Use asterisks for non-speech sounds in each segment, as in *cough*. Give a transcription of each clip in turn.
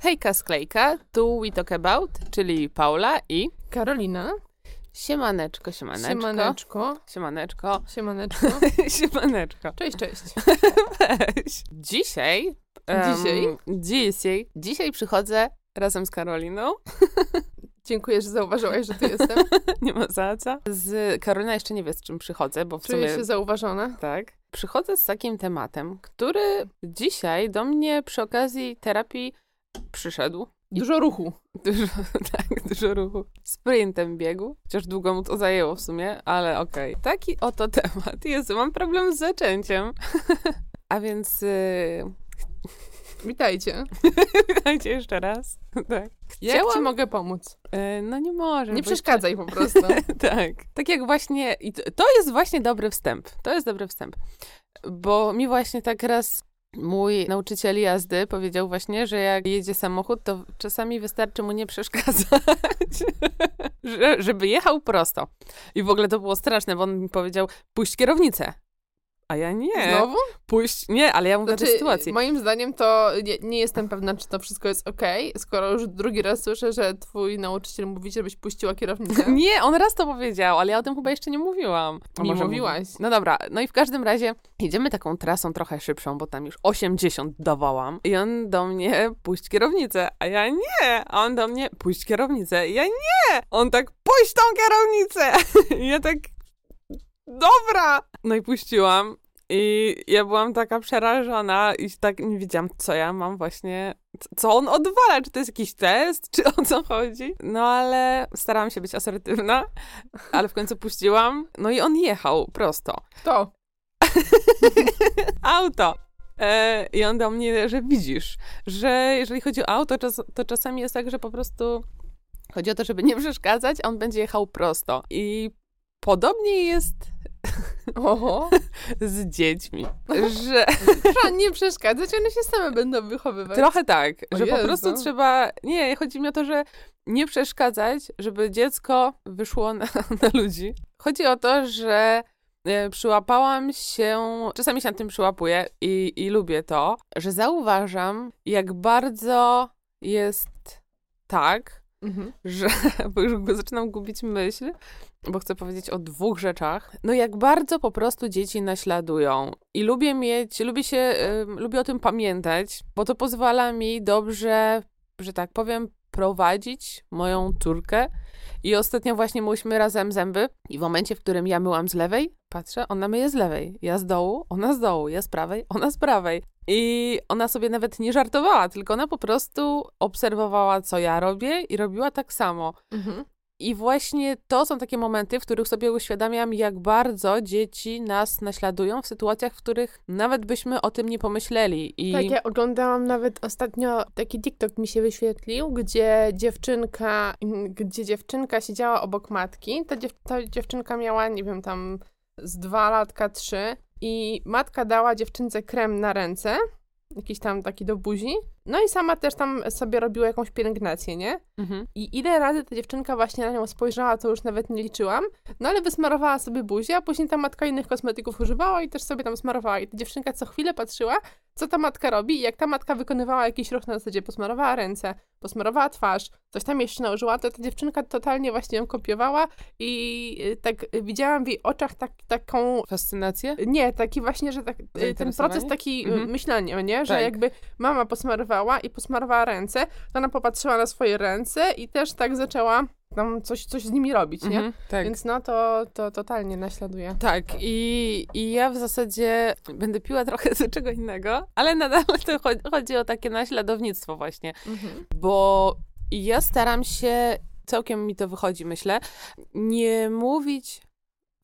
Hejka sklejka, tu We Talk About, czyli Paula i Karolina. Siemaneczko, siemaneczko. Siemaneczko. Siemaneczko. Siemaneczko. *laughs* Siemaneczko. Cześć, cześć. Weź. Dzisiaj, em, Dzisiaj? dzisiaj, dzisiaj przychodzę razem z Karoliną. Dziękuję, że zauważyłaś, że tu *laughs* jestem. Nie ma za co. Z Karolina jeszcze nie wie, z czym przychodzę, bo w Czuję sumie się zauważona. tak. Przychodzę z takim tematem, który dzisiaj do mnie przy okazji terapii przyszedł. Dużo ruchu. *laughs* Dużo, tak, dużo ruchu. Sprintem biegu, chociaż długo mu to zajęło w sumie, ale okej. Taki oto *laughs* temat. Jezu, mam problem z zaczęciem. *laughs* A więc yy, Witajcie. witajcie jeszcze raz. Tak. Jak ci Chciałam- mogę pomóc? Yy, no nie może. Nie przeszkadzaj po prostu. tak. Tak jak właśnie. I to jest właśnie dobry wstęp. To jest dobry wstęp. Bo mi właśnie tak raz mój nauczyciel jazdy powiedział właśnie, że jak jedzie samochód, to czasami wystarczy mu nie przeszkadzać, *laughs* że, żeby jechał prosto. I w ogóle to było straszne, bo on mi powiedział, puść kierownicę. A ja nie. Znowu? Puść. Nie, ale ja mówię Znaczy, tej sytuacji. moim zdaniem to nie, nie jestem pewna, czy to wszystko jest okej, skoro już drugi raz słyszę, że twój nauczyciel mówi, żebyś puściła kierownicę. *laughs* Nie, on raz to powiedział, ale ja o tym chyba jeszcze nie mówiłam. A Nie mówiłaś. No dobra, no i w każdym razie jedziemy taką trasą trochę szybszą, bo tam już 80 dawałam. I on do mnie, puść kierownicę, a ja nie. A on do mnie, puść kierownicę, ja nie. On tak, puść tą kierownicę. *laughs* I ja tak, dobra. No i puściłam. I ja byłam taka przerażona i tak nie wiedziałam, co ja mam właśnie, co on odwala, czy to jest jakiś test, czy o co chodzi. No ale starałam się być asertywna, ale w końcu puściłam. No i on jechał prosto. To. *laughs* Auto. E, I on do mnie, że widzisz, że jeżeli chodzi o auto, czas, to czasami jest tak, że po prostu chodzi o to, żeby nie przeszkadzać, a on będzie jechał prosto. I podobnie jest Oho. *laughs* z dziećmi, że *laughs* Trzeba nie przeszkadzać, one się same będą wychowywać. trochę tak, O że po Jezu. prostu trzeba, nie, chodzi mi o to, że nie przeszkadzać, żeby dziecko wyszło na, na ludzi. Chodzi o to, że e, przyłapałam się, czasami się na tym przyłapuję i, i lubię to, że zauważam, jak bardzo jest tak, Mhm. że, *laughs* bo już zaczynam gubić myśl, bo chcę powiedzieć o dwóch rzeczach. No jak bardzo po prostu dzieci naśladują. I lubię mieć, lubię się, ym, lubię o tym pamiętać, bo to pozwala mi dobrze, że tak powiem, prowadzić moją córkę. I ostatnio właśnie myłyśmy razem zęby i w momencie, w którym ja myłam z lewej, patrzę, ona myje z lewej. Ja z dołu, ona z dołu, ja z prawej, ona z prawej. I ona sobie nawet nie żartowała, tylko ona po prostu obserwowała, co ja robię i robiła tak samo. Mhm. I właśnie to są takie momenty, w których sobie uświadamiam, jak bardzo dzieci nas naśladują w sytuacjach, w których nawet byśmy o tym nie pomyśleli. I Tak, ja oglądałam nawet ostatnio taki TikTok mi się wyświetlił, gdzie dziewczynka, *laughs* gdzie dziewczynka siedziała obok matki. Ta, dziew, ta dziewczynka miała, nie wiem, tam z dwa latka, trzy i matka dała dziewczynce krem na ręce, jakiś tam taki do buzi. No i sama też tam sobie robiła jakąś pielęgnację, nie? Mhm. I ile razy ta dziewczynka właśnie na nią spojrzała, to już nawet nie liczyłam. No ale wysmarowała sobie buzię, a później ta matka innych kosmetyków używała i też sobie tam smarowała. I ta dziewczynka co chwilę patrzyła, co ta matka robi i jak ta matka wykonywała jakiś ruch na zasadzie posmarowała ręce, posmarowała twarz, coś tam jeszcze nałożyła, to ta dziewczynka totalnie właśnie ją kopiowała i y, tak y, widziałam w jej oczach tak, taką Fascynację? nie, taki właśnie, że tak, y, ten proces taki Mhm. mhm. myślenia, nie? Że Tak. jakby mama posmarowała i posmarowała ręce, to ona popatrzyła na swoje ręce i też tak zaczęła tam coś, coś z nimi robić, nie? Mhm, tak. Więc no to, to totalnie naśladuje. Tak, i, i ja w zasadzie będę piła trochę *laughs* z czego innego, ale nadal *laughs* to chodzi, chodzi o takie naśladownictwo właśnie, Mhm. bo ja staram się, całkiem mi to wychodzi, myślę, nie mówić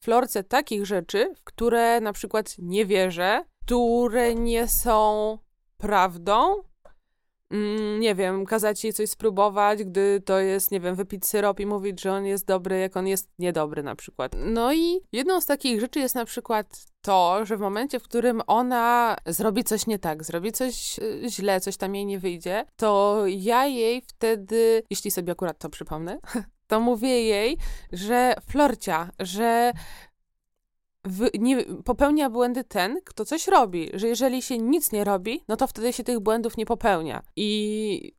Florce takich rzeczy, w które na przykład nie wierzę, które nie są prawdą. Mm, nie wiem, kazać jej coś spróbować, gdy to jest, nie wiem, wypić syrop i mówić, że on jest dobry, jak on jest niedobry na przykład. No i jedną z takich rzeczy jest na przykład to, że w momencie, w którym ona zrobi coś nie tak, zrobi coś y, źle, coś tam jej nie wyjdzie, to ja jej wtedy, jeśli sobie akurat to przypomnę, *laughs* to mówię jej, że Florcia, że w, nie, popełnia błędy ten, kto coś robi, że jeżeli się nic nie robi, no to wtedy się tych błędów nie popełnia. I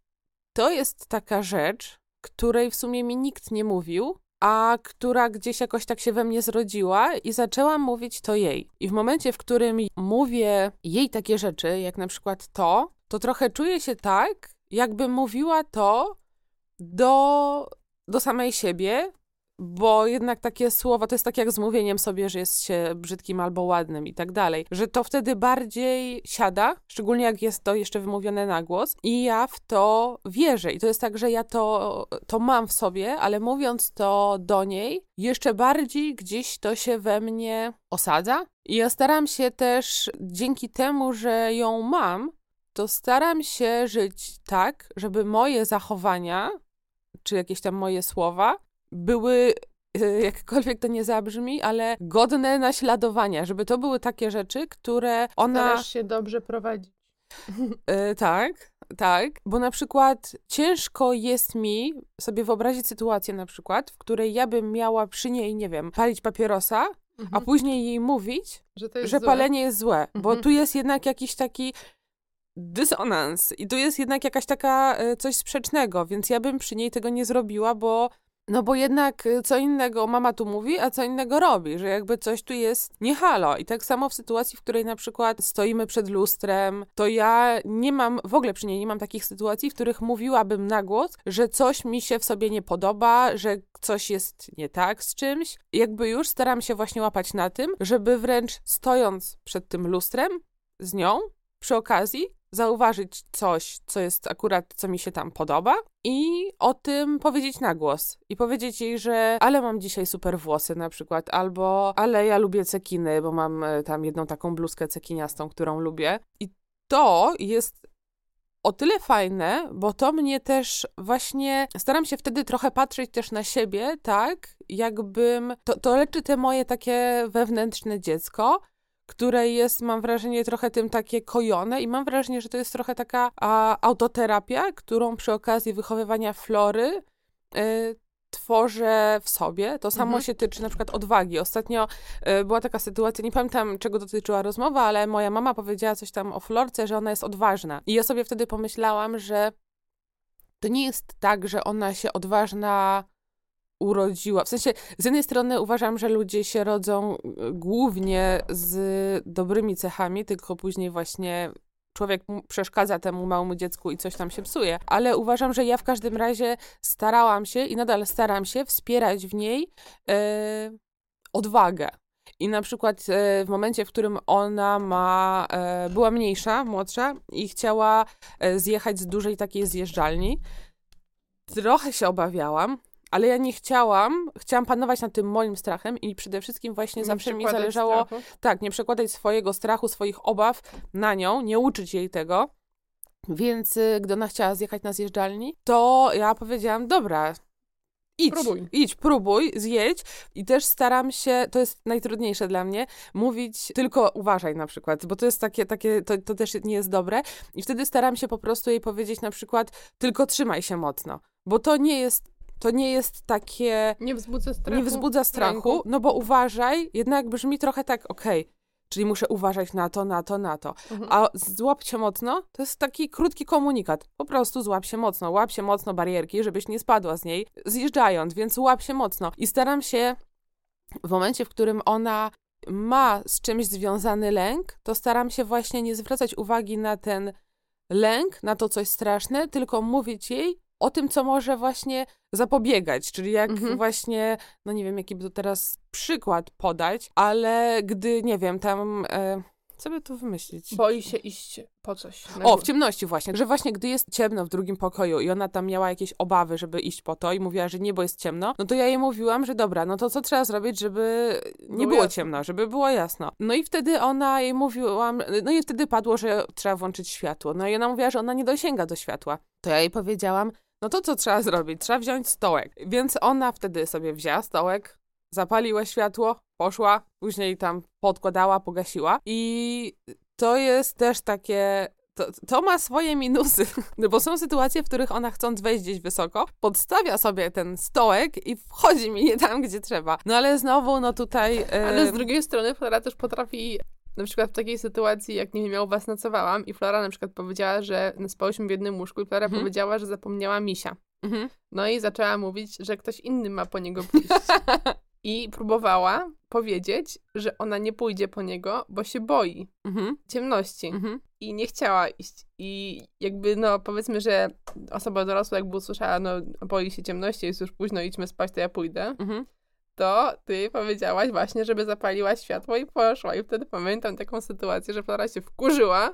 to jest taka rzecz, której w sumie mi nikt nie mówił, a która gdzieś jakoś tak się we mnie zrodziła i zaczęłam mówić to jej. I w momencie, w którym mówię jej takie rzeczy, jak na przykład to, to trochę czuję się tak, jakbym mówiła to do, do samej siebie, bo jednak takie słowa to jest tak jak z mówieniem sobie, że jest się brzydkim albo ładnym i tak dalej, że to wtedy bardziej siada, szczególnie jak jest to jeszcze wymówione na głos i ja w to wierzę. I to jest tak, że ja to, to mam w sobie, ale mówiąc to do niej, jeszcze bardziej gdzieś to się we mnie osadza. I ja staram się też dzięki temu, że ją mam, to staram się żyć tak, żeby moje zachowania czy jakieś tam moje słowa były, e, jakkolwiek to nie zabrzmi, ale godne naśladowania, żeby to były takie rzeczy, które ona... Starasz się dobrze prowadzić. E, tak, tak, bo na przykład ciężko jest mi sobie wyobrazić sytuację na przykład, w której ja bym miała przy niej, nie wiem, palić papierosa, mhm. a później jej mówić, że, że palenie jest złe, mhm. bo tu jest jednak jakiś taki dysonans i tu jest jednak jakaś taka e, coś sprzecznego, więc ja bym przy niej tego nie zrobiła, bo no bo jednak y, co innego mama tu mówi, a co innego robi, że jakby coś tu jest nie halo. I tak samo w sytuacji, w której na przykład stoimy przed lustrem, to ja nie mam, w ogóle przy niej nie mam takich sytuacji, w których mówiłabym na głos, że coś mi się w sobie nie podoba, że coś jest nie tak z czymś. Jakby już staram się właśnie łapać na tym, żeby wręcz stojąc przed tym lustrem z nią, przy okazji zauważyć coś, co jest akurat, co mi się tam podoba i o tym powiedzieć na głos. I powiedzieć jej, że ale mam dzisiaj super włosy na przykład, albo ale ja lubię cekiny, bo mam e, tam jedną taką bluzkę cekiniastą, którą lubię. I to jest o tyle fajne, bo to mnie też właśnie staram się wtedy trochę patrzeć też na siebie, tak, jakbym to, to leczy te moje takie wewnętrzne dziecko, które jest, mam wrażenie, trochę tym takie kojone i mam wrażenie, że to jest trochę taka a, autoterapia, którą przy okazji wychowywania flory y, tworzę w sobie. To samo mhm. się tyczy na przykład odwagi. Ostatnio y, była taka sytuacja, nie pamiętam czego dotyczyła rozmowa, ale moja mama powiedziała coś tam o florce, że ona jest odważna. I ja sobie wtedy pomyślałam, że to nie jest tak, że ona się odważna urodziła. W sensie, z jednej strony uważam, że ludzie się rodzą e, głównie z dobrymi cechami, tylko później właśnie człowiek przeszkadza temu małemu dziecku i coś tam się psuje. Ale uważam, że ja w każdym razie starałam się i nadal staram się wspierać w niej e, odwagę. I na przykład e, w momencie, w którym ona ma, była mniejsza, młodsza i chciała zjechać z dużej takiej zjeżdżalni, trochę się obawiałam, ale ja nie chciałam, chciałam panować nad tym moim strachem i przede wszystkim właśnie nie zawsze mi zależało, strachu. tak, nie przekładać swojego strachu, swoich obaw na nią, nie uczyć jej tego. Więc y, gdy ona chciała zjechać na zjeżdżalni, to ja powiedziałam, dobra, idź, próbuj. idź, próbuj, zjedź i też staram się, to jest najtrudniejsze dla mnie, mówić tylko uważaj na przykład, bo to jest takie, takie to, to też nie jest dobre i wtedy staram się po prostu jej powiedzieć na przykład tylko trzymaj się mocno, bo to nie jest to nie jest takie. Nie wzbudza strachu. Nie wzbudza strachu, no bo uważaj, jednak brzmi trochę tak, okej. Okay, czyli muszę uważać na to, na to, na to. Mhm. A złap się mocno to jest taki krótki komunikat. Po prostu złap się mocno, łap się mocno barierki, żebyś nie spadła z niej, zjeżdżając, więc łap się mocno. I staram się w momencie, w którym ona ma z czymś związany lęk, to staram się właśnie nie zwracać uwagi na ten lęk, na to coś straszne, tylko mówić jej, o tym, co może właśnie zapobiegać, czyli jak mhm. właśnie, no nie wiem, jaki by to teraz przykład podać, ale gdy, nie wiem, tam... E, co by tu wymyślić? Boi się iść po coś. O, w ciemności właśnie, że właśnie gdy jest ciemno w drugim pokoju i ona tam miała jakieś obawy, żeby iść po to i mówiła, że nie, bo jest ciemno, no to ja jej mówiłam, że dobra, no to co trzeba zrobić, żeby nie było, było ciemno, żeby było jasno. No i wtedy ona jej mówiłam, no i wtedy padło, że trzeba włączyć światło. No i ona mówiła, że ona nie dosięga do światła. To ja jej powiedziałam, no to co trzeba zrobić? Trzeba wziąć stołek. Więc ona wtedy sobie wzięła stołek, zapaliła światło, poszła, później tam podkładała, pogasiła. I to jest też takie to, to, ma swoje minusy, *laughs* bo są sytuacje, w których ona chcąc wejść gdzieś wysoko, podstawia sobie ten stołek i wchodzi mi nie tam, gdzie trzeba. No ale znowu, no tutaj... Yy... Ale z drugiej strony Flora też potrafi na przykład w takiej sytuacji, jak nie wiem, ja u was nocowałam i Flora na przykład powiedziała, że spałyśmy w jednym łóżku i Flora Mhm. powiedziała, że zapomniała misia. Mhm. No i zaczęła mówić, że ktoś inny ma po niego pójść. *laughs* I próbowała powiedzieć, że ona nie pójdzie po niego, bo się boi Mhm. ciemności Mhm. i nie chciała iść. I jakby, no powiedzmy, że osoba dorosła jakby usłyszała, no boi się ciemności, jest już późno, idźmy spać, to ja pójdę. Mhm. To ty powiedziałaś właśnie, żeby zapaliła światło i poszła. I wtedy pamiętam taką sytuację, że Flora się wkurzyła,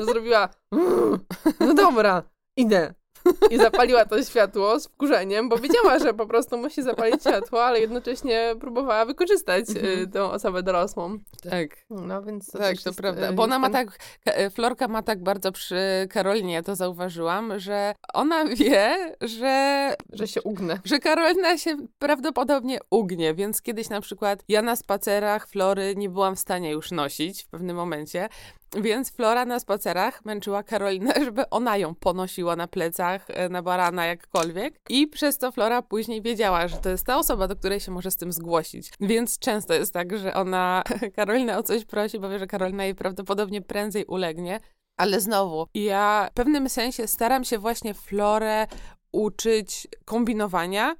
zrobiła *laughs* "Mm, no dobra, idę. *laughs* I zapaliła to światło z wkurzeniem, bo wiedziała, że po prostu musi zapalić światło, ale jednocześnie próbowała wykorzystać Mhm. tę osobę dorosłą. Tak. No więc to Tak, to jest, prawda. y, Bo ona ma tak, e, Florka ma tak bardzo przy Karolinie, ja to zauważyłam, że ona wie, że że się ugnę. że Karolina się prawdopodobnie ugnie, więc kiedyś na przykład ja na spacerach Flory nie byłam w stanie już nosić w pewnym momencie, więc Flora na spacerach męczyła Karolinę, *laughs* żeby ona ją ponosiła na plecach, e, na barana, jakkolwiek. I przez to Flora później wiedziała, że to jest ta osoba, do której się może z tym zgłosić. Więc często jest tak, że ona *laughs* Karolinę o coś prosi, bo wie, że Karolina jej prawdopodobnie prędzej ulegnie. Ale znowu, ja w pewnym sensie staram się właśnie Florę uczyć kombinowania.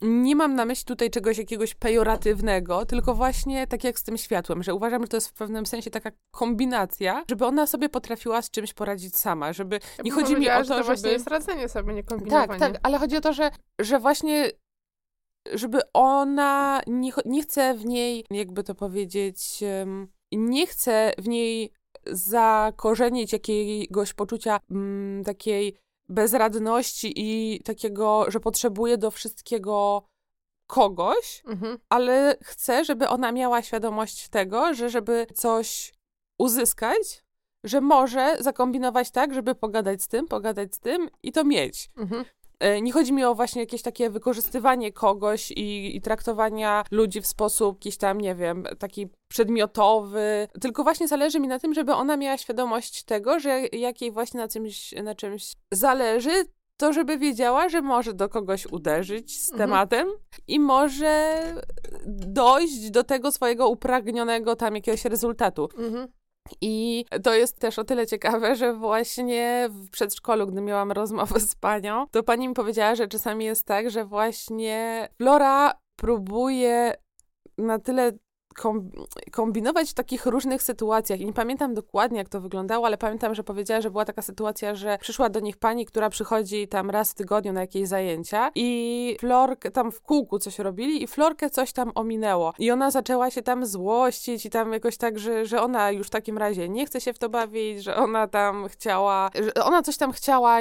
Nie mam na myśli tutaj czegoś jakiegoś pejoratywnego, tylko właśnie tak jak z tym światłem, że uważam, że to jest w pewnym sensie taka kombinacja, żeby ona sobie potrafiła z czymś poradzić sama, żeby nie chodzi mi o że to, to żeby... właśnie jest radzenie sobie, nie kombinowanie. Tak, tak, ale chodzi o to, że, że właśnie, żeby ona, nie, nie chce w niej, jakby to powiedzieć, nie chce w niej zakorzenić jakiegoś poczucia mm, takiej bezradności i takiego, że potrzebuje do wszystkiego kogoś, Mhm. ale chcę, żeby ona miała świadomość tego, że żeby coś uzyskać, że może zakombinować tak, żeby pogadać z tym, pogadać z tym i to mieć. Mhm. E, Nie chodzi mi o właśnie jakieś takie wykorzystywanie kogoś i, i traktowania ludzi w sposób jakiś tam, nie wiem, taki przedmiotowy, tylko właśnie zależy mi na tym, żeby ona miała świadomość tego, że jak jej właśnie na czymś, na czymś zależy, to żeby wiedziała, że może do kogoś uderzyć z Mhm. tematem i może dojść do tego swojego upragnionego tam jakiegoś rezultatu. Mhm. I to jest też o tyle ciekawe, że właśnie w przedszkolu, gdy miałam rozmowę z panią, to pani mi powiedziała, że czasami jest tak, że właśnie Flora próbuje na tyle kombinować w takich różnych sytuacjach. I nie pamiętam dokładnie, jak to wyglądało, ale pamiętam, że powiedziała, że była taka sytuacja, że przyszła do nich pani, która przychodzi tam raz w tygodniu na jakieś zajęcia i Florkę tam w kółku coś robili i Florkę coś tam ominęło. I ona zaczęła się tam złościć i tam jakoś tak, że, że ona już w takim razie nie chce się w to bawić, że ona tam chciała, że ona coś tam chciała,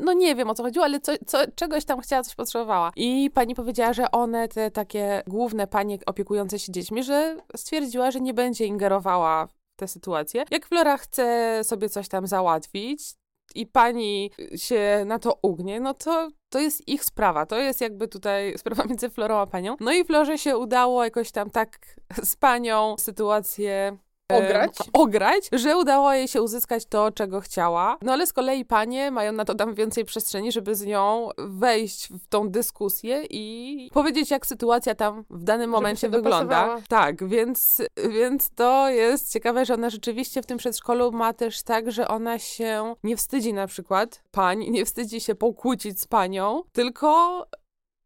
no nie wiem o co chodziło, ale co, co, czegoś tam chciała, coś potrzebowała. I pani powiedziała, że one, te takie główne panie opiekujące się dziećmi, że stwierdziła, że nie będzie ingerowała w tę sytuację. Jak Flora chce sobie coś tam załatwić, i pani się na to ugnie, no to to jest ich sprawa. To jest jakby tutaj *laughs* sprawa między Florą a panią. No i Florze się udało jakoś tam tak z panią sytuację Ograć? ograć, że udało jej się uzyskać to, czego chciała. No ale z kolei panie mają na to tam więcej przestrzeni, żeby z nią wejść w tą dyskusję i powiedzieć, jak sytuacja tam w danym momencie wygląda. dopasowała. Tak, więc, więc to jest ciekawe, że ona rzeczywiście w tym przedszkolu ma też tak, że ona się nie wstydzi na przykład pań, nie wstydzi się pokłócić z panią, tylko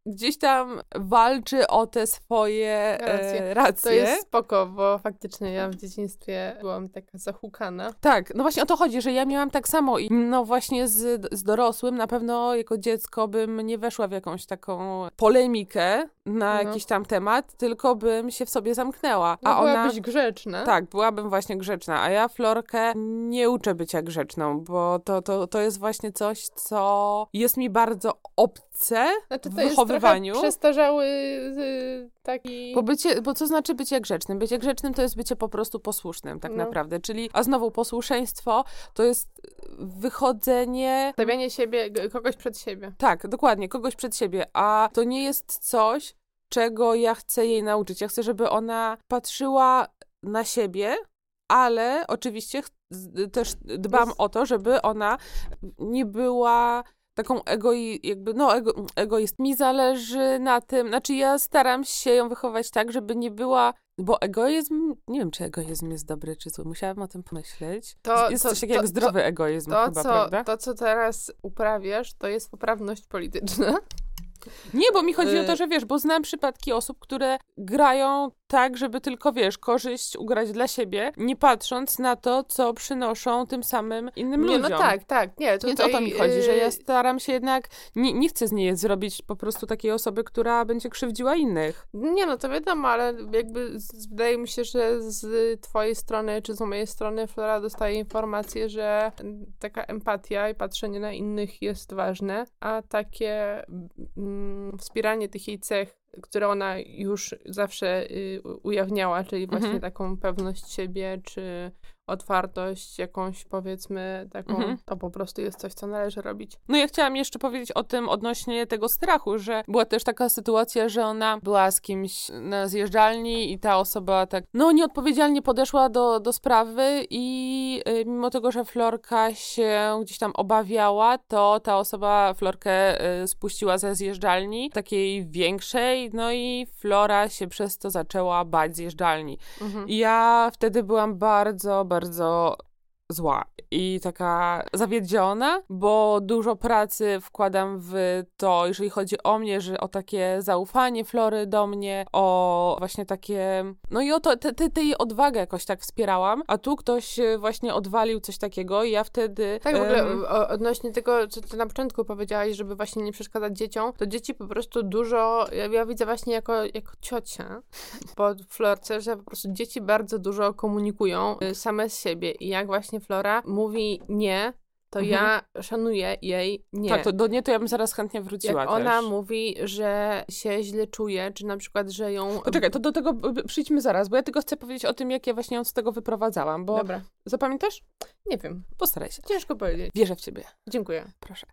gdzieś tam walczy o te swoje Racje. e, racje. To jest spoko, bo faktycznie ja w dzieciństwie byłam taka zahukana. Tak, no właśnie o to chodzi, że ja miałam tak samo i no właśnie z, z dorosłym na pewno jako dziecko bym nie weszła w jakąś taką polemikę na No. jakiś tam temat, tylko bym się w sobie zamknęła. No, A ona... byłabyś grzeczna. Tak, byłabym właśnie grzeczna, a ja Florkę nie uczę bycia grzeczną, bo to, to, to jest właśnie coś, co jest mi bardzo obce Znaczy w to jest wychowywaniu. trochę przestarzały y, taki... Bo, bycie, bo co znaczy bycie grzecznym? Bycie grzecznym to jest bycie po prostu posłusznym, tak No. naprawdę. Czyli, a znowu posłuszeństwo to jest wychodzenie. Stawianie siebie, kogoś przed siebie. Tak, dokładnie, kogoś przed siebie, a to nie jest coś, czego ja chcę jej nauczyć. Ja chcę, żeby ona patrzyła na siebie, ale oczywiście też dbam Jest- o to, żeby ona nie była taką egoi, jakby, no, ego, egoist. Mi zależy na tym, znaczy ja staram się ją wychować tak, żeby nie była Bo egoizm, nie wiem, czy egoizm jest dobry, czy zły. Musiałabym o tym pomyśleć. To, jest to- coś takiego to- jak zdrowy egoizm To chyba, co, prawda? to, co teraz uprawiasz, to jest poprawność polityczna. Nie, bo mi chodzi o to, Y- że wiesz, bo znam przypadki osób, które grają tak, żeby tylko, wiesz, korzyść ugrać dla siebie, nie patrząc na to, co przynoszą tym samym innym Nie, ludziom. no tak, tak, nie, tutaj... Więc o to mi chodzi, że ja y, staram się jednak, nie, nie chcę z niej zrobić po prostu takiej osoby, która będzie krzywdziła innych. Nie, no to wiadomo, ale jakby z, wydaje mi się, że z twojej strony, czy z mojej strony Flora dostaje informację, że taka empatia i patrzenie na innych jest ważne, a takie mm, wspieranie tych jej cech, które ona już zawsze y, ujawniała, czyli właśnie Mhm. taką pewność siebie, czy otwartość jakąś powiedzmy taką, Mhm. to po prostu jest coś, co należy robić. No ja chciałam jeszcze powiedzieć o tym odnośnie tego strachu, że była też taka sytuacja, że ona była z kimś na zjeżdżalni i ta osoba tak, no nieodpowiedzialnie podeszła do, do sprawy i y, mimo tego, że Florka się gdzieś tam obawiała, to ta osoba Florkę y, spuściła ze zjeżdżalni, takiej większej, no i Flora się przez to zaczęła bać zjeżdżalni. Mhm. I ja wtedy byłam bardzo, bardzo bardzo zła i taka zawiedziona, bo dużo pracy wkładam w to, jeżeli chodzi o mnie, że o takie zaufanie Flory do mnie, o właśnie takie, no i o to, te, te, te jej odwagę jakoś tak wspierałam, a tu ktoś e, właśnie odwalił coś takiego i ja wtedy... Tak, w ogóle o, odnośnie tego, co ty na początku powiedziałaś, żeby właśnie nie przeszkadzać dzieciom, to dzieci po prostu dużo, ja, ja widzę właśnie jako, jako ciocia po Florce, że po prostu dzieci bardzo dużo komunikują y, same z siebie. I jak właśnie Flora mówi nie, to Mhm. ja szanuję jej nie. Tak, to do nie to ja bym zaraz chętnie wróciła jak ona też. mówi, że się źle czuje, czy na przykład, że ją... Poczekaj, to do tego przyjdźmy zaraz, bo ja tylko chcę powiedzieć o tym, jak ja właśnie ją z tego wyprowadzałam, bo Dobra, zapamiętasz? nie wiem, Postaraj się. ciężko powiedzieć. Wierzę w ciebie. Dziękuję. Proszę.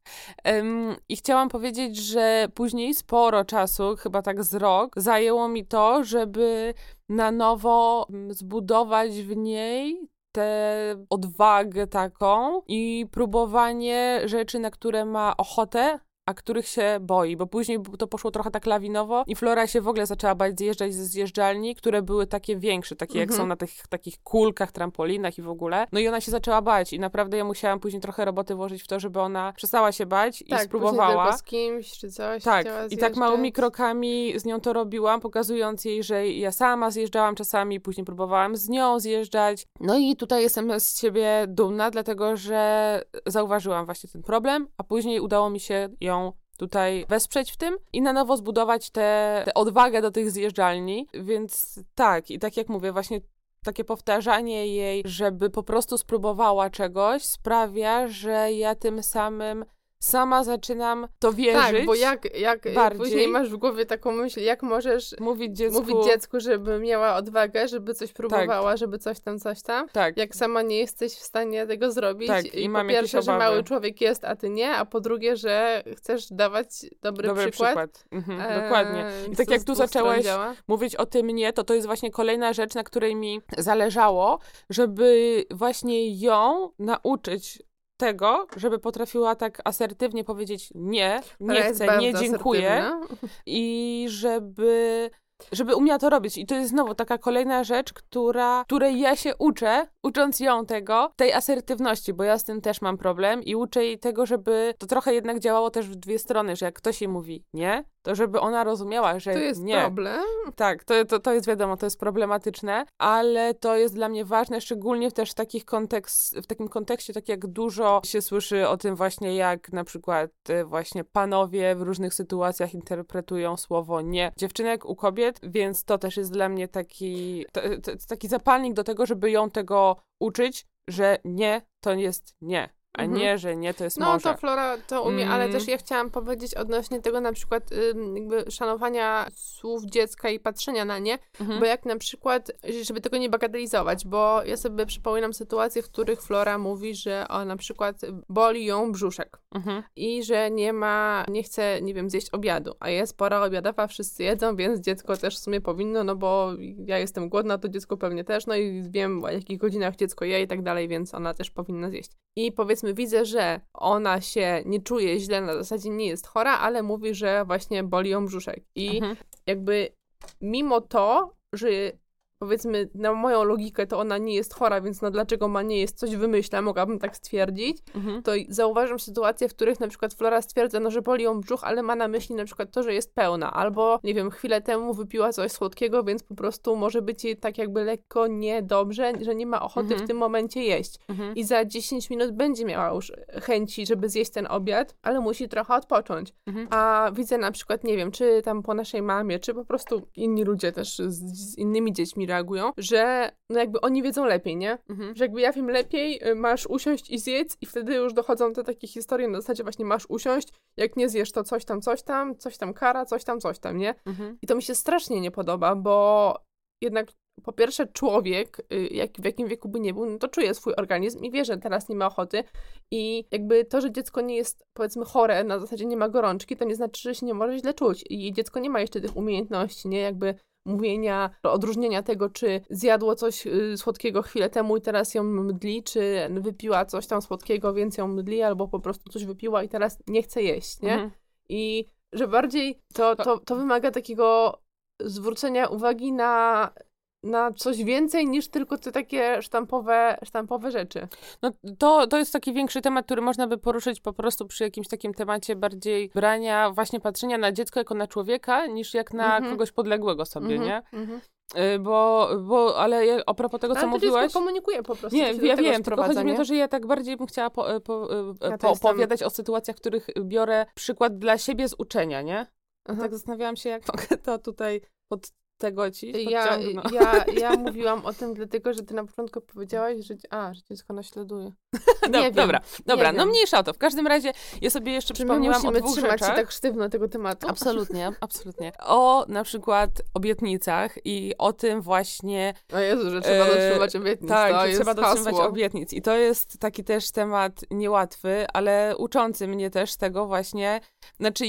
Em, I chciałam powiedzieć, że później sporo czasu, chyba tak z rok, zajęło mi to, żeby na nowo mm, zbudować w niej tę odwagę taką i próbowanie rzeczy, na które ma ochotę, a których się boi, bo później to poszło trochę tak lawinowo i Flora się w ogóle zaczęła bać zjeżdżać ze zjeżdżalni, które były takie większe, takie jak Mhm. są na tych takich kulkach, trampolinach i w ogóle. No i ona się zaczęła bać i naprawdę ja musiałam później trochę roboty włożyć w to, żeby ona przestała się bać i tak, później spróbowała. tylko z kimś, czy coś. Tak, i tak małymi krokami z nią to robiłam, pokazując jej, że ja sama zjeżdżałam czasami, później próbowałam z nią zjeżdżać. No i tutaj jestem z siebie dumna, dlatego że zauważyłam właśnie ten problem, a później udało mi się ją tutaj wesprzeć w tym i na nowo zbudować tę odwagę do tych zjeżdżalni, więc tak, i tak jak mówię, właśnie takie powtarzanie jej, żeby po prostu spróbowała czegoś, sprawia, że ja tym samym sama zaczynam to wierzyć. Tak, bo jak, jak bardziej. później masz w głowie taką myśl, jak możesz mówić dziecku. mówić dziecku, żeby miała odwagę, żeby coś próbowała, żeby coś tam, coś tam, Tak. jak sama nie jesteś w stanie tego zrobić. Tak, i I po pierwsze, że mały człowiek jest, a ty nie, a po drugie, że chcesz dawać dobry, Dobry przykład. Mhm, Eee, dokładnie. I tak jak tu zaczęłaś mówić o tym nie, to to jest właśnie kolejna rzecz, na której mi zależało, żeby właśnie ją nauczyć tego, żeby potrafiła tak asertywnie powiedzieć nie, nie chcę, nie dziękuję asertywna. i żeby żeby umiała to robić. I to jest znowu taka kolejna rzecz, która, której ja się uczę, ucząc ją tego, tej asertywności, bo ja z tym też mam problem i uczę jej tego, żeby to trochę jednak działało też w dwie strony, że jak ktoś jej mówi nie, to żeby ona rozumiała, że To jest nie. problem. Tak, to, to, to jest wiadomo, to jest problematyczne, ale to jest dla mnie ważne, szczególnie w też takich kontekst, w takim kontekście, tak jak dużo się słyszy o tym właśnie, jak na przykład e, właśnie panowie w różnych sytuacjach interpretują słowo nie dziewczynek u kobiet, więc to też jest dla mnie taki, to, to, taki zapalnik do tego, żeby ją tego uczyć, że nie to jest nie, a Mhm. nie, że nie to jest No może. to Flora to umie, ale Mm. też ja chciałam powiedzieć odnośnie tego na przykład jakby szanowania słów dziecka i patrzenia na nie, Mhm. bo jak na przykład, żeby tego nie bagatelizować, bo ja sobie przypominam sytuacje, w których Flora mówi, że o na przykład boli ją brzuszek Mhm. i że nie ma, nie chce, nie wiem, zjeść obiadu, a jest pora obiadowa, wszyscy jedzą, więc dziecko też w sumie powinno, no bo ja jestem głodna, to dziecko pewnie też, no i wiem o jakich godzinach dziecko je i tak dalej, więc ona też powinna zjeść. I powiedzmy widzę, że ona się nie czuje źle, na zasadzie nie jest chora, ale mówi, że właśnie boli ją brzuszek i Mhm. jakby mimo to, że powiedzmy, na moją logikę, to ona nie jest chora, więc no dlaczego ma nie jest, coś wymyśla, mogłabym tak stwierdzić, Mhm. to zauważam sytuacje, w których na przykład Flora stwierdza, no, że boli ją brzuch, ale ma na myśli na przykład to, że jest pełna, albo, nie wiem, chwilę temu wypiła coś słodkiego, więc po prostu może być jej tak jakby lekko niedobrze, że nie ma ochoty Mhm. w tym momencie jeść. Mhm. I za 10 minut będzie miała już chęci, żeby zjeść ten obiad, ale musi trochę odpocząć. Mhm. A widzę na przykład, nie wiem, czy tam po naszej mamie, czy po prostu inni ludzie też z, z innymi dziećmi reagują, że no jakby oni wiedzą lepiej, nie? Mhm. Że jakby ja wiem lepiej, y, masz usiąść i zjedz i wtedy już dochodzą te takie historie na zasadzie właśnie masz usiąść, jak nie zjesz to coś tam, coś tam, coś tam kara, coś tam, coś tam, nie? Mhm. I to mi się strasznie nie podoba, bo jednak po pierwsze człowiek, y, jak, w jakim wieku by nie był, no to czuje swój organizm i wie, że teraz nie ma ochoty i jakby to, że dziecko nie jest powiedzmy chore, na zasadzie nie ma gorączki, to nie znaczy, że się nie może źle czuć i dziecko nie ma jeszcze tych umiejętności, nie? Jakby mówienia, odróżnienia tego, czy zjadło coś y, słodkiego chwilę temu i teraz ją mdli, czy wypiła coś tam słodkiego, więc ją mdli, albo po prostu coś wypiła i teraz nie chce jeść, nie? Mhm. I że bardziej to, to, to wymaga takiego zwrócenia uwagi na, na coś więcej niż tylko te takie sztampowe, sztampowe rzeczy. No to, to jest taki większy temat, który można by poruszyć po prostu przy jakimś takim temacie bardziej brania, właśnie patrzenia na dziecko jako na człowieka, niż jak na Mhm. kogoś podległego sobie, Mhm, nie? mhm. Y, Bo, bo, ale ja- a propos tego, co Ale to mówiłaś... dziecko komunikuje po prostu. Nie, ja wiem, tylko chodzi mi o to, że ja tak bardziej bym chciała po, po, e, Ja tam- o sytuacjach, w których biorę przykład dla siebie z uczenia, nie? Tak zastanawiałam się, jak *laughs* mogę to tutaj pod tego ci Ja, ja, ja *laughs* mówiłam o tym dlatego, że ty na początku powiedziałaś, że, a, że dziecko naśladuje. *laughs* Dobra, wiem, dobra, dobra no wiem. mniejsza o to. W każdym razie ja sobie jeszcze Czy przypomniałam o dwóch trzymać rzeczach. się tak sztywno tego tematu? Absolutnie, *laughs* absolutnie. O na przykład obietnicach i o tym właśnie, O Jezu, że trzeba E, dotrzymać obietnic. tak, to że trzeba dotrzymać hasło. obietnic. I to jest taki też temat niełatwy, ale uczący mnie też tego właśnie. Znaczy,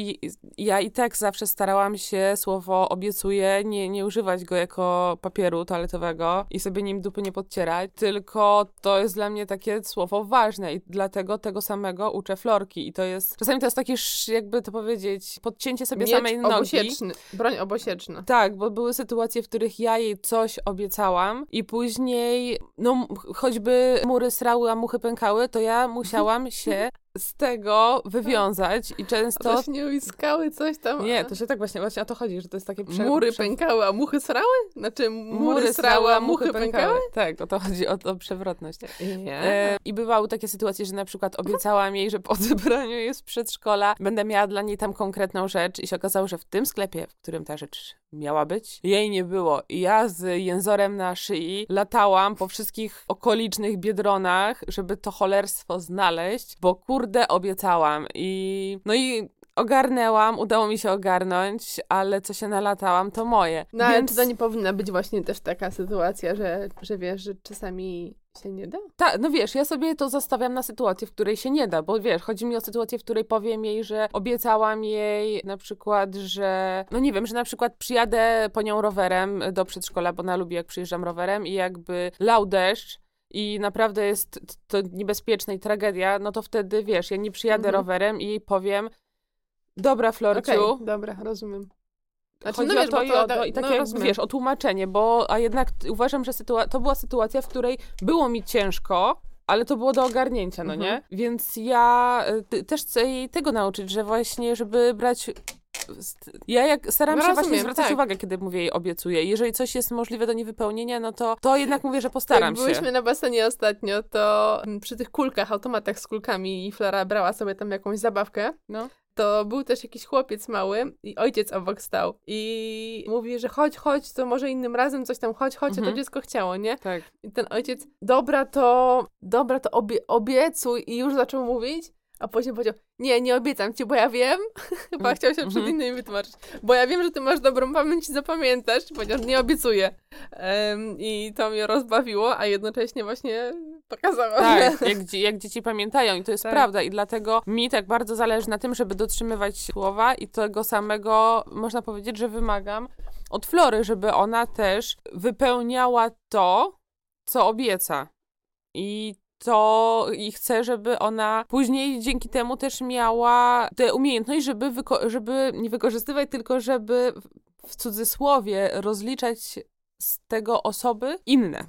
ja i tak zawsze starałam się słowo obiecuję nie, nie używać go jako papieru toaletowego i sobie nim dupy nie podcierać, tylko to jest dla mnie takie słowo ważne i dlatego tego samego uczę florki. I to jest, czasami to jest takie, jakby to powiedzieć, podcięcie sobie Miecz samej nogi. obosieczny. Broń obosieczna. Tak, bo były sytuacje, w których ja jej coś obiecałam i później, no choćby mury srały, a muchy pękały, to ja musiałam się z tego wywiązać i A często... to się nie uiskały coś tam. Nie, a- to się tak właśnie, właśnie o to chodzi, że to jest takie... prze- Mury pękały, a muchy srały? Znaczy mury, srały, a muchy pękały? Tak, o to chodzi, o to przewrotność. Nie. E, I bywały takie sytuacje, że na przykład obiecałam jej, że po *laughs* odebraniu jej z przedszkola będę miała dla niej tam konkretną rzecz i się okazało, że w tym sklepie, w którym ta rzecz miała być, jej nie było. I ja z jęzorem na szyi latałam po wszystkich okolicznych biedronach, żeby to cholerstwo znaleźć, bo kurde obiecałam. I no i ogarnęłam, udało mi się ogarnąć, ale co się nalatałam, to moje. No ale Więc... czy to nie powinna być właśnie też taka sytuacja, że, że wiesz, że czasami się nie da? Tak, no wiesz, ja sobie to zostawiam na sytuację, w której się nie da, bo wiesz, chodzi mi o sytuację, w której powiem jej, że obiecałam jej na przykład, że, no nie wiem, że na przykład przyjadę po nią rowerem do przedszkola, bo ona lubi jak przyjeżdżam rowerem i jakby lał deszcz i naprawdę jest to niebezpieczne i tragedia, no to wtedy, wiesz, ja nie przyjadę Mhm. rowerem i jej powiem, dobra Florciu, Okej, dobra, rozumiem. Znaczy, Chodzi no o wiesz, to, bo i, to- o to i no takie, rozumiem. wiesz, o tłumaczenie, bo a jednak uważam, że to była sytuacja, w której było mi ciężko, ale to było do ogarnięcia, no Mhm. nie? Więc ja y, też chcę jej tego nauczyć, że właśnie, żeby brać... Ja jak staram No się właśnie rozumiem, zwracać tak. uwagę, kiedy mówię jej obiecuję. Jeżeli coś jest możliwe do niewypełnienia, no to, to jednak mówię, że postaram Jak się. byłyśmy na basenie ostatnio, to mm, przy tych kulkach, automatach z kulkami i Flora brała sobie tam jakąś zabawkę, No. to był też jakiś chłopiec mały i ojciec obok stał i mówi, że chodź, chodź, to może innym razem coś tam, chodź, chodź, a to Mhm. dziecko chciało, nie? Tak. I ten ojciec, dobra to, dobra to obie, obiecuj i już zaczął mówić, a później powiedział, nie, nie obiecam ci, bo ja wiem, *laughs* chyba Mm, chciał się przed mhm. innymi wytłumaczyć, bo ja wiem, że ty masz dobrą pamięć i zapamiętasz, powiedział, nie obiecuję. Em, I to mnie rozbawiło, a jednocześnie właśnie pokazało, Tak, że... *laughs* jak, jak dzieci pamiętają i to jest Tak. prawda i dlatego mi tak bardzo zależy na tym, żeby dotrzymywać słowa i tego samego można powiedzieć, że wymagam od Flory, żeby ona też wypełniała to, co obieca. I to i chcę, żeby ona później dzięki temu też miała tę umiejętność, żeby, żeby nie wykorzystywać, tylko żeby w- w cudzysłowie rozliczać z tego osoby inne.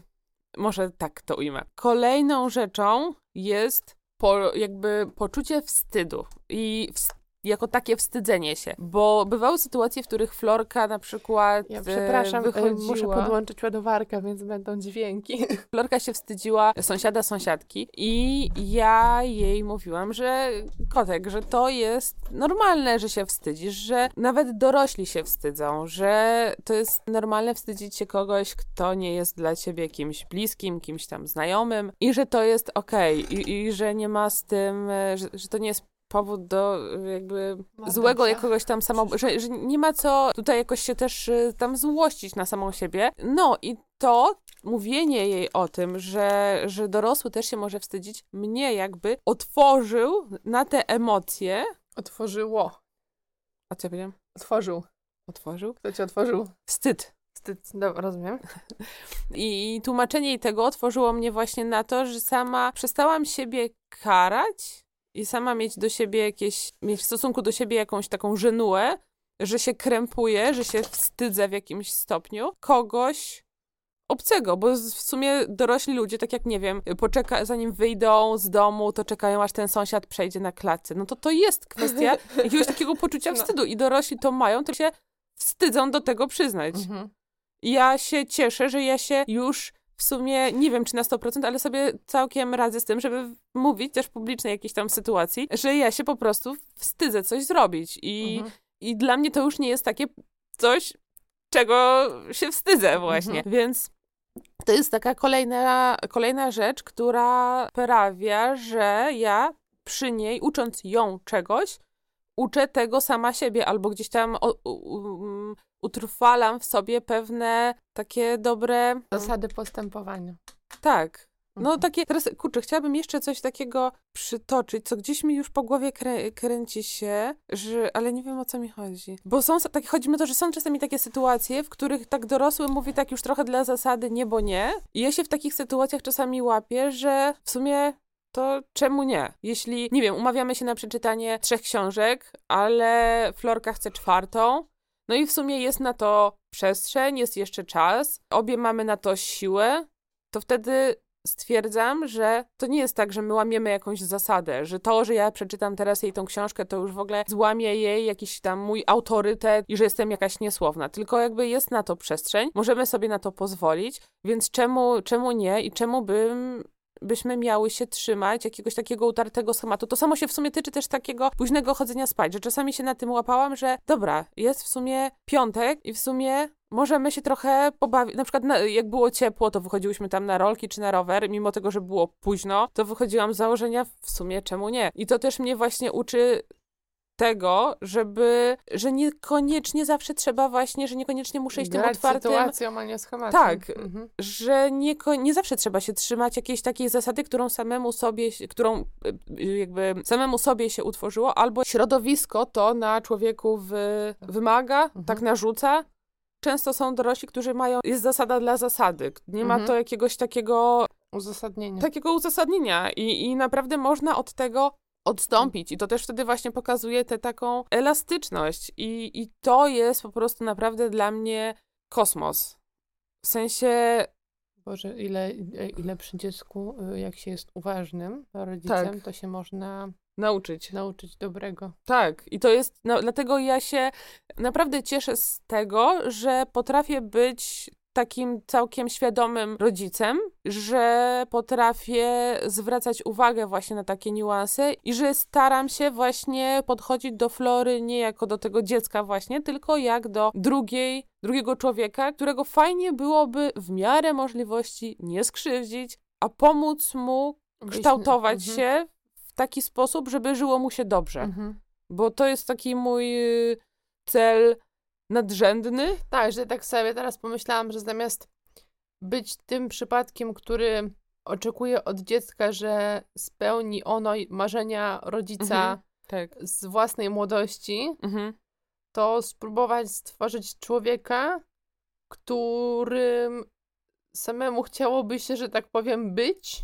Może tak to ujmę. Kolejną rzeczą jest po, jakby poczucie wstydu i wst- jako takie wstydzenie się, bo bywały sytuacje, w których Florka na przykład Ja e, przepraszam, e, wychodziła... muszę podłączyć ładowarkę, więc będą dźwięki. *laughs* Florka się wstydziła sąsiada, sąsiadki i ja jej mówiłam, że kotek, że to jest normalne, że się wstydzisz, że nawet dorośli się wstydzą, że to jest normalne wstydzić się kogoś, kto nie jest dla ciebie kimś bliskim, kimś tam znajomym i że to jest okej I, i że nie ma z tym, e, że, że to nie jest powód do e, jakby złego się. jakiegoś tam samo, że, że nie ma co tutaj jakoś się też y, tam złościć na samą siebie. No i to mówienie jej o tym, że, że dorosły też się może wstydzić, mnie jakby otworzył na te emocje. Otworzyło. A co ja powiedziałam? Otworzył. Otworzył? Kto ci otworzył? Wstyd. Wstyd. Dobra, rozumiem. I, I tłumaczenie jej tego otworzyło mnie właśnie na to, że sama przestałam siebie karać i sama mieć do siebie jakieś, mieć w stosunku do siebie jakąś taką żenułę, że się krępuję, że się wstydzę w jakimś stopniu kogoś obcego, bo w sumie dorośli ludzie, tak jak nie wiem, poczeka, zanim wyjdą z domu, to czekają aż ten sąsiad przejdzie na klatce. No to to jest kwestia *laughs* jakiegoś takiego poczucia No. wstydu i dorośli to mają, to się wstydzą do tego przyznać. Mhm. Ja się cieszę, że ja się już w sumie, nie wiem czy na 100%, ale sobie całkiem radzę z tym, żeby mówić też publicznie jakiejś tam sytuacji, że ja się po prostu wstydzę coś zrobić. I, Mhm. i dla mnie to już nie jest takie coś, czego się wstydzę właśnie. Mhm. Więc to jest taka kolejna, kolejna rzecz, która sprawia, że ja przy niej, ucząc ją czegoś, uczę tego sama siebie, albo gdzieś tam o, u, u, utrwalam w sobie pewne takie dobre. Zasady postępowania. Tak. No Mhm. takie, teraz kurczę, chciałabym jeszcze coś takiego przytoczyć, co gdzieś mi już po głowie krę, kręci się, że, ale nie wiem o co mi chodzi. Bo są, tak, chodzi mi o to, że są czasami takie sytuacje, w których tak dorosły mówi tak już trochę dla zasady nie, bo nie. I ja się w takich sytuacjach czasami łapię, że w sumie to czemu nie? Jeśli, nie wiem, umawiamy się na przeczytanie trzech książek, ale Florka chce czwartą, no i w sumie jest na to przestrzeń, jest jeszcze czas, obie mamy na to siłę, to wtedy stwierdzam, że to nie jest tak, że my łamiemy jakąś zasadę, że to, że ja przeczytam teraz jej tą książkę, to już w ogóle złamie jej jakiś tam mój autorytet i że jestem jakaś niesłowna. Tylko jakby jest na to przestrzeń, możemy sobie na to pozwolić, więc czemu, czemu nie i czemu bym byśmy miały się trzymać jakiegoś takiego utartego schematu. To samo się w sumie tyczy też takiego późnego chodzenia spać, że czasami się na tym łapałam, że dobra, jest w sumie piątek i w sumie możemy się trochę pobawić. Na przykład na, jak było ciepło, to wychodziłyśmy tam na rolki czy na rower, mimo tego, że było późno, to wychodziłam z założenia w sumie czemu nie. I to też mnie właśnie uczy tego, żeby, że niekoniecznie zawsze trzeba właśnie, że niekoniecznie muszę iść tym Grać otwartym sytuacją, a nie schematem. Tak. Mhm. że nie, nie zawsze trzeba się trzymać jakiejś takiej zasady, którą samemu sobie, którą y, jakby samemu sobie się utworzyło, albo środowisko to na człowieku wy, wymaga, Mhm. tak narzuca. Często są dorośli, którzy mają, jest zasada dla zasady. Nie ma Mhm. to jakiegoś takiego, Uzasadnienie. takiego uzasadnienia i, i naprawdę można od tego odstąpić. I to też wtedy właśnie pokazuje tę taką elastyczność. I, I to jest po prostu naprawdę dla mnie kosmos. W sensie Boże, ile, ile przy dziecku, y, jak się jest uważnym rodzicem, Tak. to się można nauczyć. nauczyć dobrego. Tak, i to jest, no, dlatego ja się naprawdę cieszę z tego, że potrafię być takim całkiem świadomym rodzicem, że potrafię zwracać uwagę właśnie na takie niuanse i że staram się właśnie podchodzić do Flory nie jako do tego dziecka właśnie, tylko jak do drugiej, drugiego człowieka, którego fajnie byłoby w miarę możliwości nie skrzywdzić, a pomóc mu kształtować Mhm. się w taki sposób, żeby żyło mu się dobrze. Mhm. Bo to jest taki mój cel nadrzędny. Tak, że tak sobie teraz pomyślałam, że zamiast być tym przypadkiem, który oczekuje od dziecka, że spełni ono marzenia rodzica Mhm. Tak. z własnej młodości, Mhm. to spróbować stworzyć człowieka, którym samemu chciałoby się, że tak powiem, być,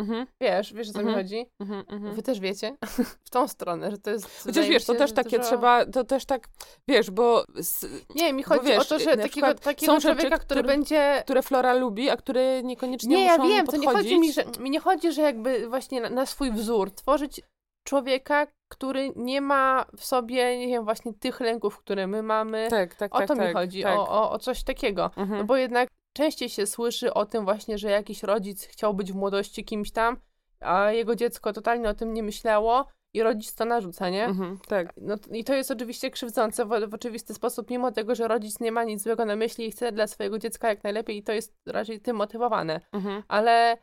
Mhm, Wiesz, wiesz o co mi Mhm. chodzi? mhm, mhm. Wy też wiecie *laughs* w tą stronę, że to jest... Chociaż mi wiesz, to też takie dużo- trzeba, to też tak, wiesz, bo s- Nie, mi chodzi wiesz, o to, że takiego, takiego są rzeczy, człowieka, który które- będzie... które Flora lubi, a które niekoniecznie Nie, ja muszą wiem, to nie podchodzić. chodzi mi, że mi nie chodzi, że jakby właśnie na, na swój wzór tworzyć człowieka, który nie ma w sobie, nie wiem, właśnie tych lęków, które my mamy. Tak, tak, o tak. to tak, mi chodzi, tak. o, o, o coś takiego. Mhm. No bo jednak częściej się słyszy o tym właśnie, że jakiś rodzic chciał być w młodości kimś tam, a jego dziecko totalnie o tym nie myślało i rodzic to narzuca, nie? Mhm, tak. No, I to jest oczywiście krzywdzące w, w oczywisty sposób, mimo tego, że rodzic nie ma nic złego na myśli i chce dla swojego dziecka jak najlepiej i to jest raczej tym motywowane. Mhm. Ale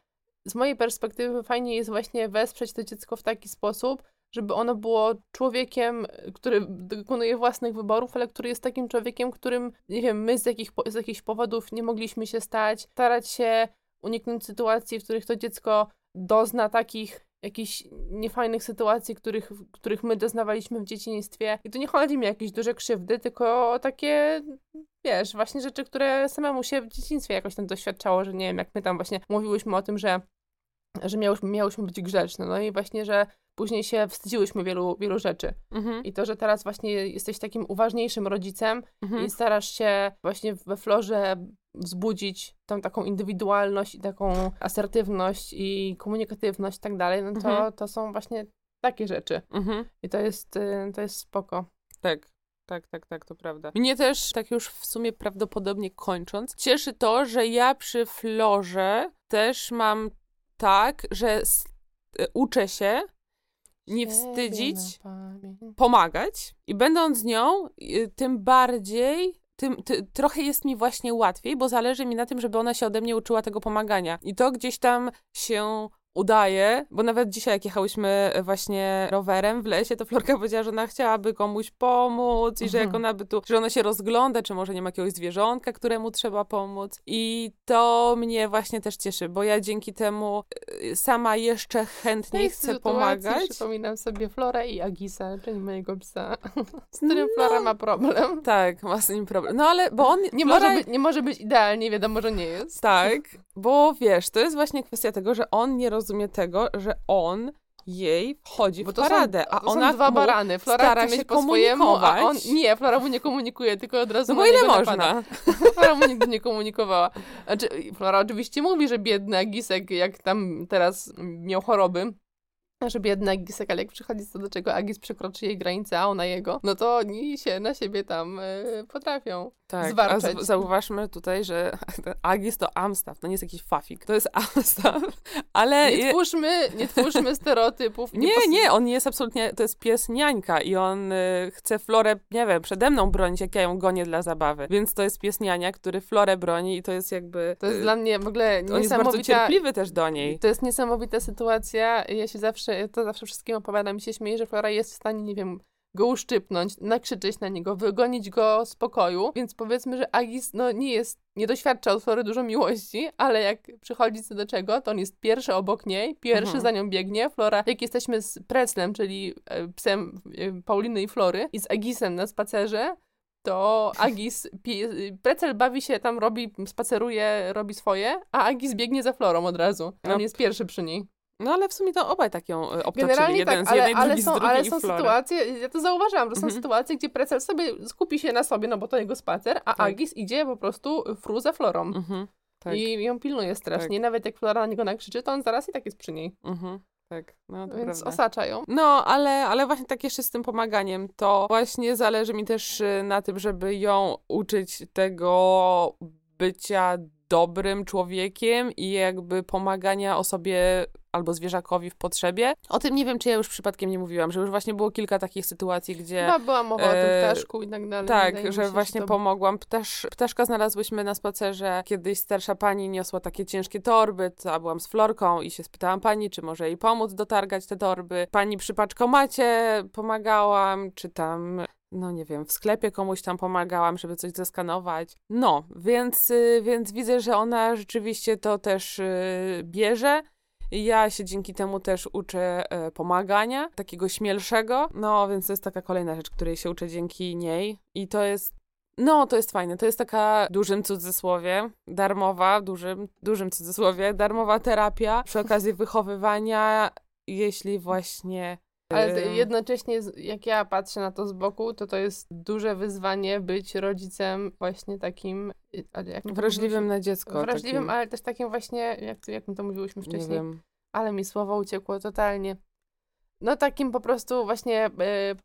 z mojej perspektywy fajnie jest właśnie wesprzeć to dziecko w taki sposób, żeby ono było człowiekiem, który dokonuje własnych wyborów, ale który jest takim człowiekiem, którym, nie wiem, my z, jakich, z jakichś powodów nie mogliśmy się stać, starać się uniknąć sytuacji, w których to dziecko dozna takich jakichś niefajnych sytuacji, których, których my doznawaliśmy w dzieciństwie. I tu nie chodzi mi o jakieś duże krzywdy, tylko o takie, wiesz, właśnie rzeczy, które samemu się w dzieciństwie jakoś tam doświadczało, że nie wiem, jak my tam właśnie mówiłyśmy o tym, że, że miałyśmy, miałyśmy być grzeczne, no i właśnie, że później się wstydziłyśmy wielu, wielu rzeczy. Mhm. I to, że teraz właśnie jesteś takim uważniejszym rodzicem Mhm. i starasz się właśnie we Florze wzbudzić tą taką indywidualność i taką asertywność i komunikatywność i tak dalej, no to, Mhm. to są właśnie takie rzeczy. Mhm. I to jest, y, to jest spoko. Tak. Tak, tak, tak, to prawda. Mnie też, tak już w sumie prawdopodobnie kończąc, cieszy to, że ja przy Florze też mam tak, że e, uczę się nie wstydzić, pomagać i będąc z nią, y, tym bardziej, tym ty, trochę jest mi właśnie łatwiej, bo zależy mi na tym, żeby ona się ode mnie uczyła tego pomagania. I to gdzieś tam się udaje, bo nawet dzisiaj jak jechałyśmy właśnie rowerem w lesie, to Florka *laughs* powiedziała, że ona chciałaby komuś pomóc i że jak Mhm. ona by tu, że ona się rozgląda, czy może nie ma jakiegoś zwierzątka, któremu trzeba pomóc. I to mnie właśnie też cieszy, bo ja dzięki temu y, sama jeszcze chętniej chcę pomagać. Przypominam sobie Florę i Agisa, czyli mojego psa, *laughs* z którym Flora ma problem. Tak, ma z nim problem. No ale, bo on... Nie, Flora- może być, nie może być idealnie, wiadomo, że nie jest. Tak, bo wiesz, to jest właśnie kwestia tego, że on nie rozumie tego, że on jej wchodzi Bo w to są, paradę, a ona dwa barany. Flora stara się po swojemu, a on... Nie, Flora mu nie komunikuje, tylko od razu No bo ile można? *laughs* Flora mu nigdy nie komunikowała. Znaczy, Flora oczywiście mówi, że biedny Agisek, jak tam teraz miał choroby, że biedny Agisek, ale jak przychodzi co do czego Agis przekroczy jej granicę, a ona jego, no to oni się na siebie tam e, potrafią. Tak, zwarczeć. zauważmy tutaj, że *laughs* Agis to Amstaff, to nie jest jakiś fafik, to jest Amstaff, *laughs* ale... Nie twórzmy, nie twórzmy stereotypów. Nie, pos- nie, on nie jest absolutnie, to jest pies niańka i on y, chce Florę, nie wiem, przede mną bronić, jak ja ją gonię dla zabawy. Więc to jest pies niania, który Florę broni i to jest jakby... To jest y, dla mnie w ogóle On jest bardzo niesamowita... cierpliwy też do niej. To jest niesamowita sytuacja. Ja się zawsze, to zawsze wszystkim opowiadam i się śmieję, że Flora jest w stanie, nie wiem, go uszczypnąć, nakrzyczeć na niego, wygonić go z pokoju. Więc powiedzmy, że Agis no, nie jest, nie doświadcza od Flory dużo miłości, ale jak przychodzi co do czego, to on jest pierwszy obok niej, pierwszy Mhm. za nią biegnie. Flora, jak jesteśmy z Preclem, czyli e, psem e, Pauliny i Flory, i z Agisem na spacerze, to Agis, *laughs* Precel bawi się tam, robi, spaceruje, robi swoje, a Agis biegnie za Florą od razu. On No. jest pierwszy przy niej. No ale w sumie to obaj tak ją y, obtoczyli. Generalnie Jeden tak, z ale, jednej, ale drugi są, z drugiej ale są sytuacje, ja to zauważam, że są Mhm. sytuacje, gdzie Precel sobie skupi się na sobie, no bo to jego spacer, a Tak. Agis idzie po prostu fru za Florą. Mhm, tak, I ją pilnuje strasznie. Tak. Nawet jak Flora na niego nakrzyczy, to on zaraz i tak jest przy niej. mhm, tak, no to Więc prawda. osacza ją. No, ale, ale właśnie tak jeszcze z tym pomaganiem, to właśnie zależy mi też y, na tym, żeby ją uczyć tego bycia dobrym człowiekiem i jakby pomagania osobie albo zwierzakowi w potrzebie. O tym nie wiem, czy ja już przypadkiem nie mówiłam, że już właśnie było kilka takich sytuacji, gdzie... Chyba była mowa o tym e, ptaszku i tak dalej. Tak, że się, właśnie to... pomogłam. Ptasz, ptaszka znalazłyśmy na spacerze. Kiedyś starsza pani niosła takie ciężkie torby, to ja byłam z Florką i się spytałam pani, czy może jej pomóc dotargać te torby. Pani przy paczkomacie pomagałam, czy tam, no nie wiem, w sklepie komuś tam pomagałam, żeby coś zeskanować. No, więc, y, więc widzę, że ona rzeczywiście to też y, bierze. Ja się dzięki temu też uczę e, pomagania, takiego śmielszego. No, więc to jest taka kolejna rzecz, której się uczę dzięki niej. I to jest No, to jest fajne. To jest taka, dużym cudzysłowie, darmowa, dużym, dużym cudzysłowie, darmowa terapia przy okazji wychowywania, jeśli właśnie... Ale jednocześnie, jak ja patrzę na to z boku, to to jest duże wyzwanie być rodzicem właśnie takim... y, jak wrażliwym na dziecko. Wrażliwym, takim, ale też takim właśnie, jak, to- jak my to mówiłyśmy Nie wcześniej, ale mi słowo uciekło totalnie. No takim po prostu właśnie e,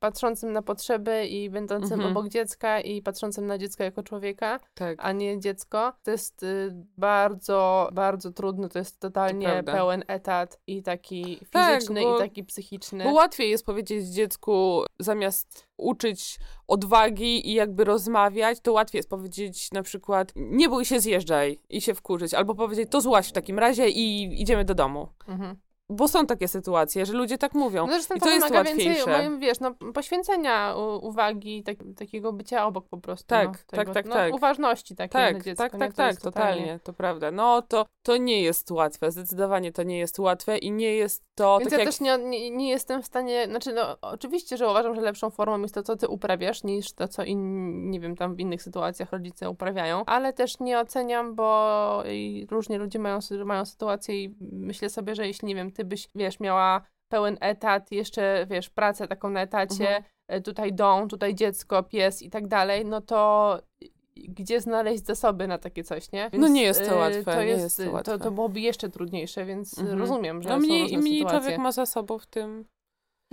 patrzącym na potrzeby i będącym Mhm. obok dziecka i patrzącym na dziecko jako człowieka, Tak. a nie dziecko. To jest y, bardzo, bardzo trudne. To jest totalnie prawda. pełen etat i taki Tak, fizyczny bo- i taki psychiczny. Bo łatwiej jest powiedzieć dziecku, zamiast uczyć odwagi i jakby rozmawiać, to łatwiej jest powiedzieć na przykład nie bój się, zjeżdżaj i się wkurzyć, albo powiedzieć to złaź w takim razie i idziemy do domu. Mhm. Bo są takie sytuacje, że ludzie tak mówią. No zresztą I to, to jest wymaga więcej, łatwiejsze. moim, wiesz, no, poświęcenia uwagi, tak, takiego bycia obok po prostu. Tak, no, tak, tego, tak, no, tak. Uważności takiej na Tak, dziecko. tak, tak, tak, totalnie- totalnie, to prawda. No to, to nie jest łatwe, zdecydowanie to nie jest łatwe i nie jest to Więc tak ja jak... też nie, nie, nie jestem w stanie, znaczy no oczywiście, że uważam, że lepszą formą jest to, co ty uprawiasz, niż to, co inni, nie wiem, tam w innych sytuacjach rodzice uprawiają, ale też nie oceniam, bo i różni ludzie mają, mają sytuacje i myślę sobie, że jeśli, nie wiem, ty byś, wiesz, miała pełen etat, jeszcze, wiesz, pracę taką na etacie, Mhm. e, tutaj dom, tutaj dziecko, pies i tak dalej, no to gdzie znaleźć zasoby na takie coś, nie? No nie jest to e, łatwe, To, jest, jest to to, łatwe. to byłoby jeszcze trudniejsze, więc Mhm. rozumiem, że No są mniej, różne im mniej sytuacje. człowiek ma zasobów, Tym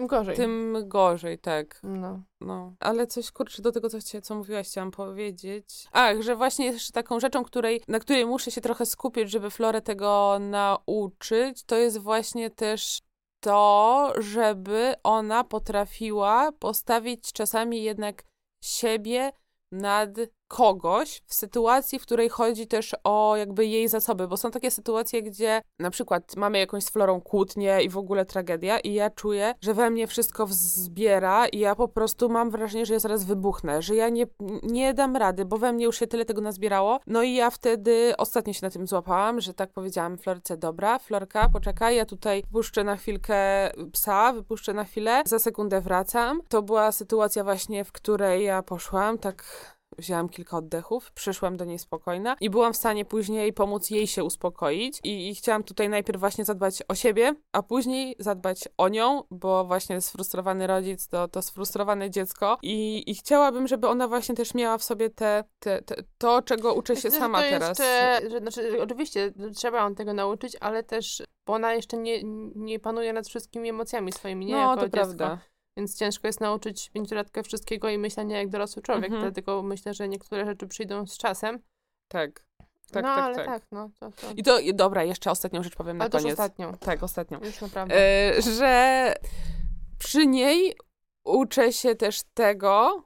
gorzej. tym gorzej, tak. No. No, ale coś kurczę do tego, co, chcia, co mówiłaś, chciałam powiedzieć. Ach, że właśnie jeszcze taką rzeczą, której, na której muszę się trochę skupić, żeby Florę tego nauczyć, to jest właśnie też to, żeby ona potrafiła postawić czasami jednak siebie nad kogoś w sytuacji, w której chodzi też o jakby jej zasoby, bo są takie sytuacje, gdzie na przykład mamy jakąś z Florą kłótnię i w ogóle tragedia i ja czuję, że we mnie wszystko wzbiera i ja po prostu mam wrażenie, że ja zaraz wybuchnę, że ja nie, nie dam rady, bo we mnie już się tyle tego nazbierało. No i ja wtedy ostatnio się na tym złapałam, że tak powiedziałam Florce, dobra, Florka, poczekaj, ja tutaj puszczę na chwilkę psa, wypuszczę na chwilę, za sekundę wracam. To była sytuacja właśnie, w której ja poszłam, tak wzięłam kilka oddechów, przyszłam do niej spokojna i byłam w stanie później pomóc jej się uspokoić i, i chciałam tutaj najpierw właśnie zadbać o siebie, a później zadbać o nią, bo właśnie sfrustrowany rodzic to, to sfrustrowane dziecko i, i chciałabym, żeby ona właśnie też miała w sobie te, te, te, to, czego uczę się Myślę, sama teraz. Jeszcze, że, znaczy, oczywiście trzeba ją tego nauczyć, ale też, bo ona jeszcze nie, nie panuje nad wszystkimi emocjami swoimi, nie No, jako to dziecko. prawda. Więc ciężko jest nauczyć pięciolatkę wszystkiego i myślenia jak dorosły człowiek, Mhm. dlatego myślę, że niektóre rzeczy przyjdą z czasem. Tak. Tak, no, tak, ale tak. tak, no. To, to, I to, dobra, jeszcze ostatnią rzecz powiem na ale to już koniec. ostatnią. Tak, ostatnią. Już naprawdę. E, że przy niej uczę się też tego,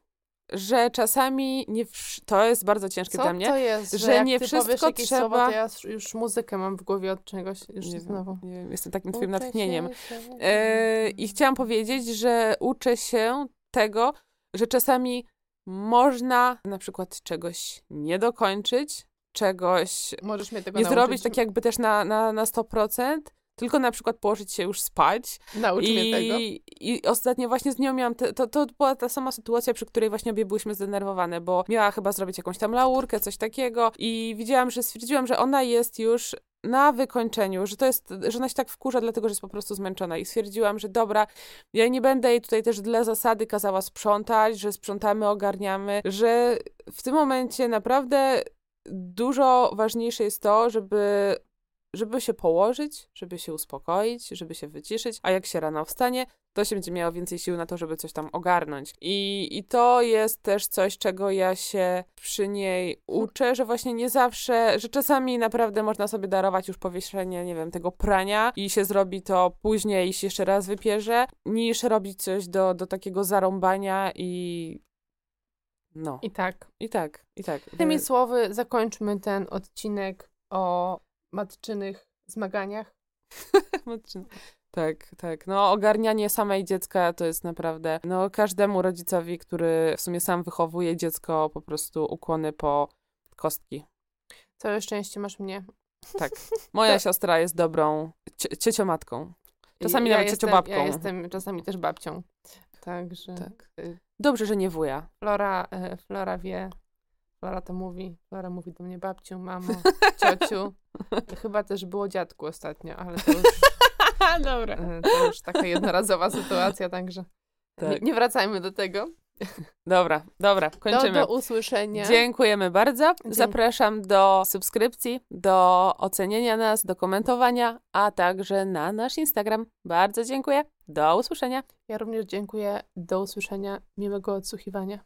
że czasami nie wsz- to jest bardzo ciężkie Co dla mnie. to jest, że, że nie wszystko powiesz trzeba- słowo, to ja już- muzykę mam w głowie od czegoś, już Nie wiem, znowu. nie wiem, jestem takim twoim natchnieniem. się, się- E, I chciałam powiedzieć, że uczę się tego, że czasami można na przykład czegoś nie dokończyć, czegoś Możesz mnie tego nie nauczyć. zrobić tak jakby też na, na, na 100%, tylko na przykład położyć się już spać. Naucz mnie tego. I, I ostatnio właśnie z nią miałam, te, to, to była ta sama sytuacja, przy której właśnie obie byłyśmy zdenerwowane, bo miała chyba zrobić jakąś tam laurkę, coś takiego i widziałam, że stwierdziłam, że ona jest już na wykończeniu, że to jest, że ona się tak wkurza, dlatego że jest po prostu zmęczona i stwierdziłam, że dobra, ja nie będę jej tutaj też dla zasady kazała sprzątać, że sprzątamy, ogarniamy, że w tym momencie naprawdę dużo ważniejsze jest to, żeby żeby się położyć, żeby się uspokoić, żeby się wyciszyć, a jak się rano wstanie, to się będzie miało więcej sił na to, żeby coś tam ogarnąć. I, I to jest też coś, czego ja się przy niej uczę, że właśnie nie zawsze, że czasami naprawdę można sobie darować już powieszenie, nie wiem, tego prania i się zrobi to później i się jeszcze raz wypierze, niż robić coś do, do takiego zarąbania i no. I tak. I tak, i tak. Tymi słowy zakończmy ten odcinek o matczynych zmaganiach. *laughs* Tak, tak. No, ogarnianie samej dziecka to jest naprawdę, no, każdemu rodzicowi, który w sumie sam wychowuje dziecko, po prostu ukłony po kostki. Całe szczęście masz mnie. Tak. *laughs* Moja siostra jest dobrą cie- cieciomatką. Czasami ja nawet jestem, ciociobabką. Ja jestem czasami też babcią. Także Tak. y, Dobrze, że nie wuja. Flora, y, Flora wie, Flora to mówi, Flora mówi do mnie babciu, mamo, *laughs* ciociu. Chyba też było dziadku ostatnio, ale to już, *laughs* Dobra. e, to już taka jednorazowa sytuacja, także nie, Tak. nie wracajmy do tego. Dobra, dobra, Do, kończymy. do usłyszenia. Dziękujemy bardzo. Dzięki. Zapraszam do subskrypcji, do ocenienia nas, do komentowania, a także na nasz Instagram. Bardzo dziękuję. Do usłyszenia. Ja również dziękuję. Do usłyszenia. Miłego odsłuchiwania.